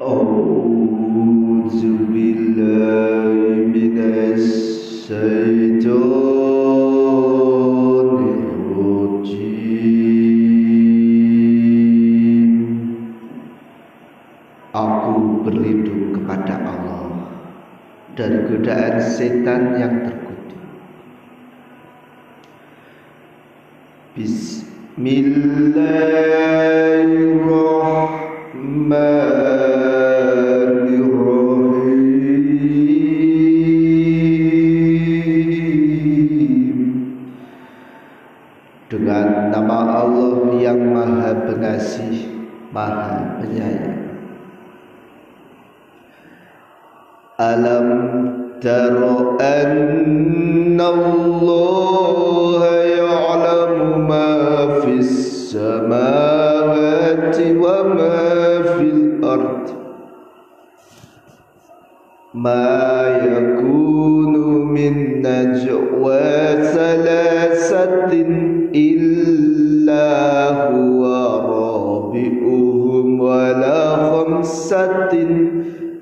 أعوذ بالله من الشيطان الرجيم Aku berlindung kepada Allah dari godaan setan yang terkutuk. Bismillahirrahmanirrahim ألم تر أن الله يعلم ما في السماوات وما في الأرض؟ ما يكون من نجوى ثلاثة إلا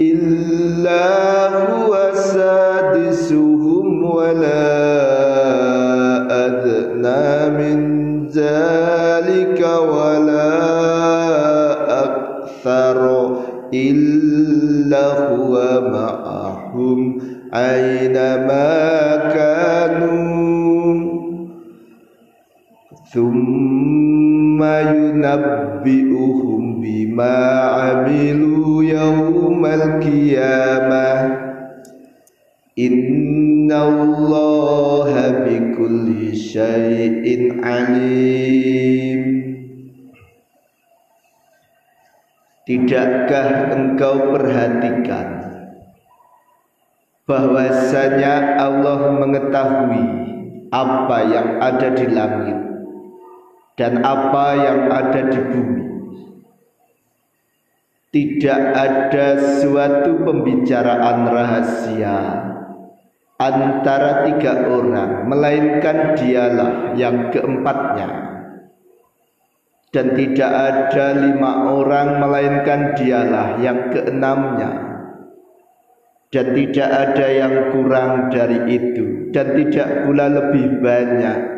إلا هو سادسهم ولا أدنى من ذلك ولا أكثر إلا هو معهم أينما كانوا. ثم ينبئهم بما عملوا يوم القيامة إن الله بكل شيء عليم Tidakkah engkau perhatikan bahwasanya Allah mengetahui apa yang ada di langit dan apa yang ada di bumi. Tidak ada suatu pembicaraan rahasia antara tiga orang, melainkan dialah yang keempatnya. Dan tidak ada lima orang, melainkan dialah yang keenamnya. Dan tidak ada yang kurang dari itu, dan tidak pula lebih banyak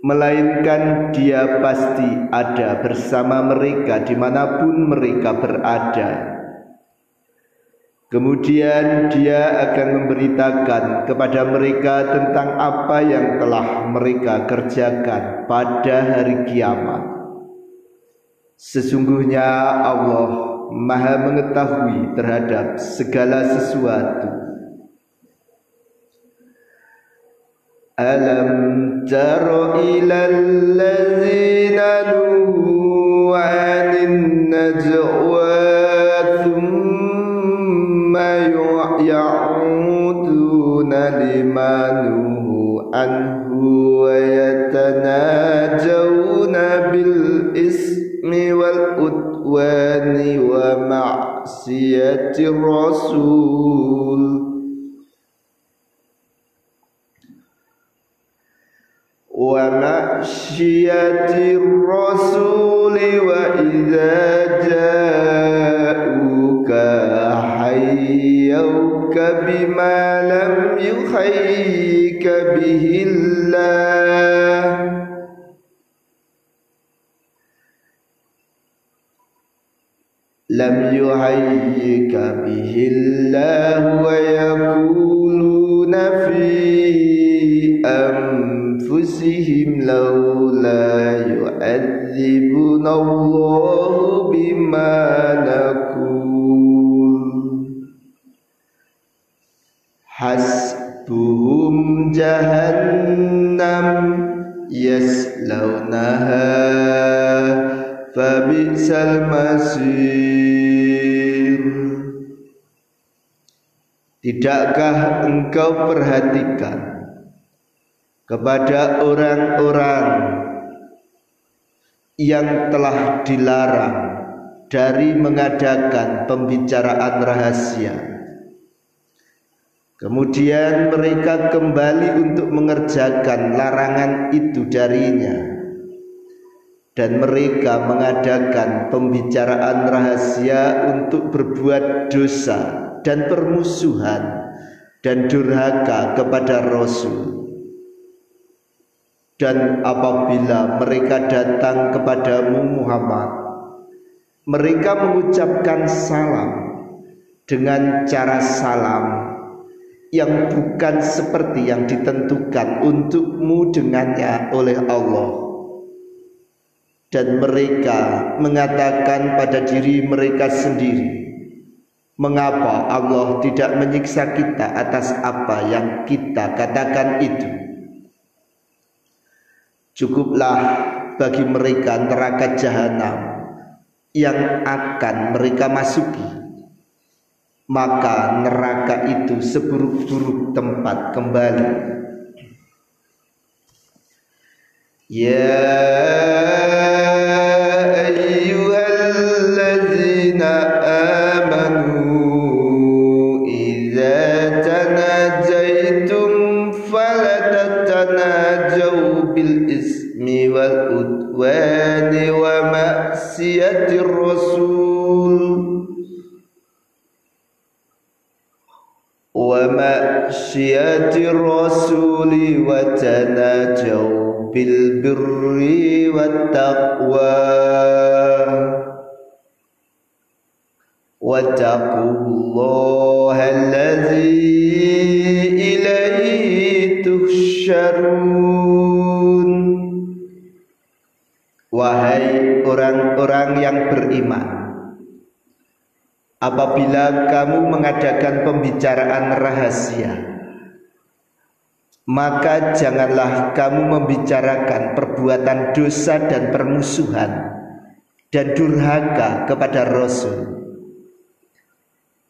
melainkan dia pasti ada bersama mereka di mana pun mereka berada. Kemudian dia akan memberitakan kepada mereka tentang apa yang telah mereka kerjakan pada hari kiamat. Sesungguhnya Allah Maha mengetahui terhadap segala sesuatu. ألم تر إلى الذين نهوا ومعشية الرسول وإذا جاءوك حيوك بما لم يحيك به الله. لم يحيك به الله ويقولون لولا يعذبنا الله بما نقول حسبهم جهنم يسلونها فبئس المصير Tidakkah engkau perhatikan kepada orang-orang yang telah dilarang dari mengadakan pembicaraan rahasia. Kemudian mereka kembali untuk mengerjakan larangan itu darinya dan mereka mengadakan pembicaraan rahasia untuk berbuat dosa dan permusuhan dan durhaka kepada Rasul. Dan apabila mereka datang kepadamu Muhammad, mereka mengucapkan salam dengan cara salam yang bukan seperti yang ditentukan untukmu dengannya oleh Allah. Dan mereka mengatakan pada diri mereka sendiri mengapa Allah tidak menyiksa kita atas apa yang kita katakan itu cukuplah bagi mereka neraka jahanam yang akan mereka masuki. Maka neraka itu seburuk-buruk tempat kembali. Ya ومأشية الرسول وتناجوا بالبر والتقوى. واتقوا الله الذي إليه تحشرون. Orang-orang yang beriman. Apabila kamu mengadakan pembicaraan rahasia maka janganlah kamu membicarakan perbuatan dosa dan permusuhan dan durhaka kepada Rasul.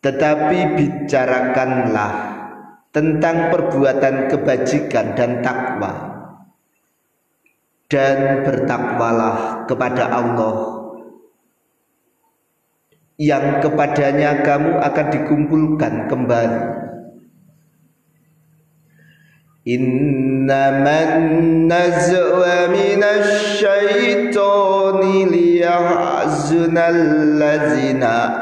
Tetapi bicarakanlah tentang perbuatan kebajikan dan takwa dan bertakwalah kepada Allah yang kepadanya kamu akan dikumpulkan kembali. Innaman nazwa minasyaitani liyahzunal ladzina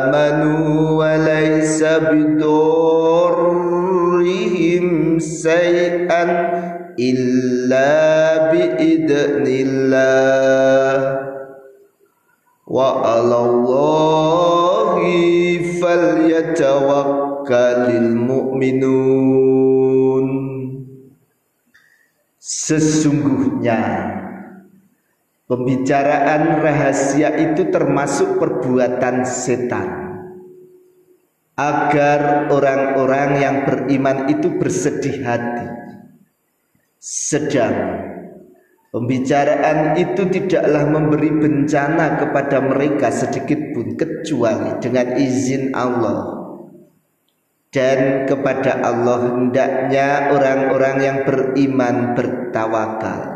amanu wa laysa bidurrihim say'an illa biidnillah wa 'alallahi falyatawakkalul mu'minun. Sesungguhnya pembicaraan rahasia itu termasuk perbuatan setan. Agar orang-orang yang beriman itu bersedih hati sedang Pembicaraan itu tidaklah memberi bencana kepada mereka sedikit pun kecuali dengan izin Allah. Dan kepada Allah hendaknya orang-orang yang beriman bertawakal.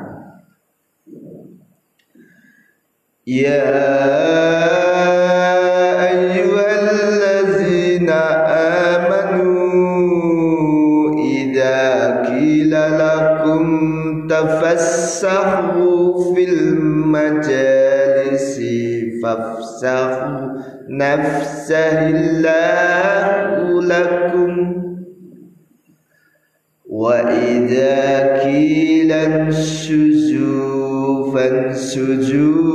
Ya السهو في المجالس فافسحوا نفسه الله لكم. وإذا كيلا انشزوا فانشزوا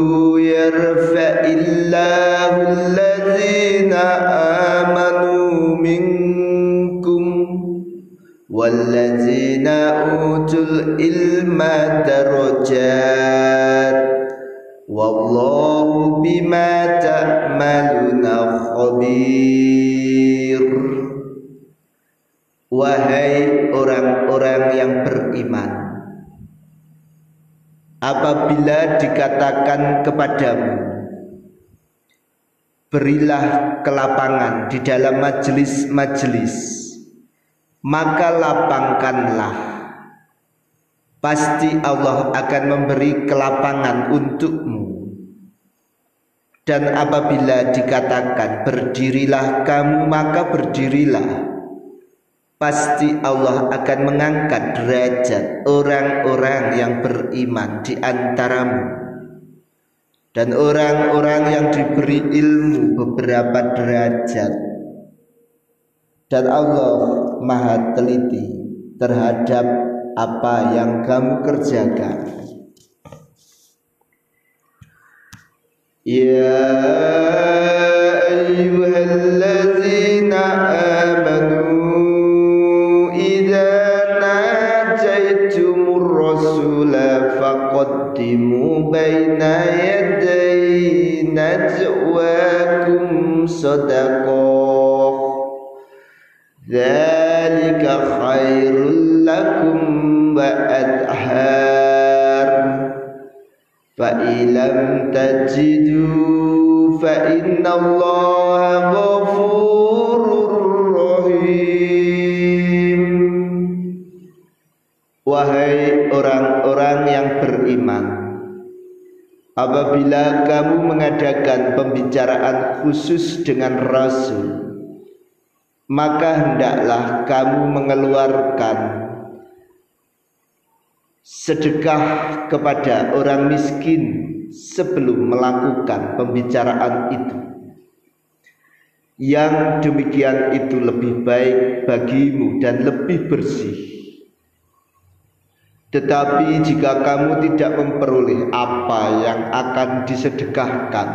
kafir Wahai orang-orang yang beriman Apabila dikatakan kepadamu Berilah kelapangan di dalam majelis-majelis Maka lapangkanlah. Pasti Allah akan memberi kelapangan untukmu dan apabila dikatakan berdirilah kamu maka berdirilah. Pasti Allah akan mengangkat derajat orang-orang yang beriman di antaramu. Dan orang-orang yang diberi ilmu beberapa derajat. Dan Allah maha teliti terhadap apa yang kamu kerjakan يا أيها الذين آمنوا إذا ناجيتم الرسول فقدموا بين يدي نجواكم صدقا ذلك خير لكم وأ fa ilam tajidu fa innallaha ghafurur rahim. Wahai orang-orang yang beriman Apabila kamu mengadakan pembicaraan khusus dengan Rasul maka hendaklah kamu mengeluarkan sedekah kepada orang miskin sebelum melakukan pembicaraan itu. Yang demikian itu lebih baik bagimu dan lebih bersih. Tetapi jika kamu tidak memperoleh apa yang akan disedekahkan,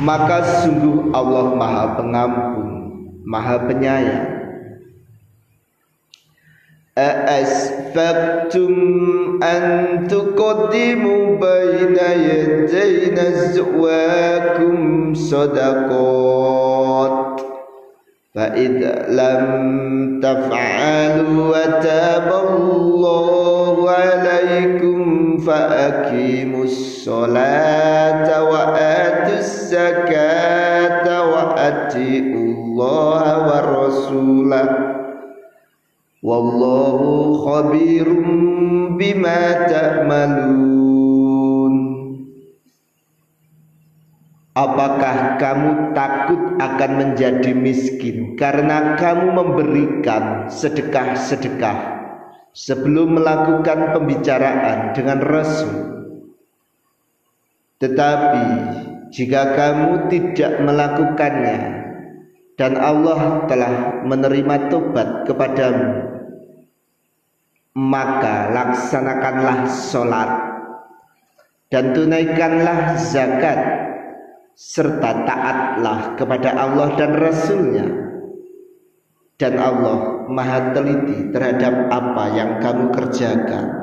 maka sungguh Allah Maha Pengampun Maha Penyayang. أأسفقتم أن تقدموا بين يدي نزواكم صدقات فإذا لم تفعلوا وتاب الله عليكم فأقيموا الصلاة وآتوا الزكاة وأطيعوا الله ورسوله Wallahu khabirum bima ta'malun Apakah kamu takut akan menjadi miskin karena kamu memberikan sedekah-sedekah sebelum melakukan pembicaraan dengan Rasul? Tetapi jika kamu tidak melakukannya dan Allah telah menerima tobat kepadamu. Maka laksanakanlah sholat. Dan tunaikanlah zakat. Serta taatlah kepada Allah dan Rasulnya. Dan Allah maha teliti terhadap apa yang kamu kerjakan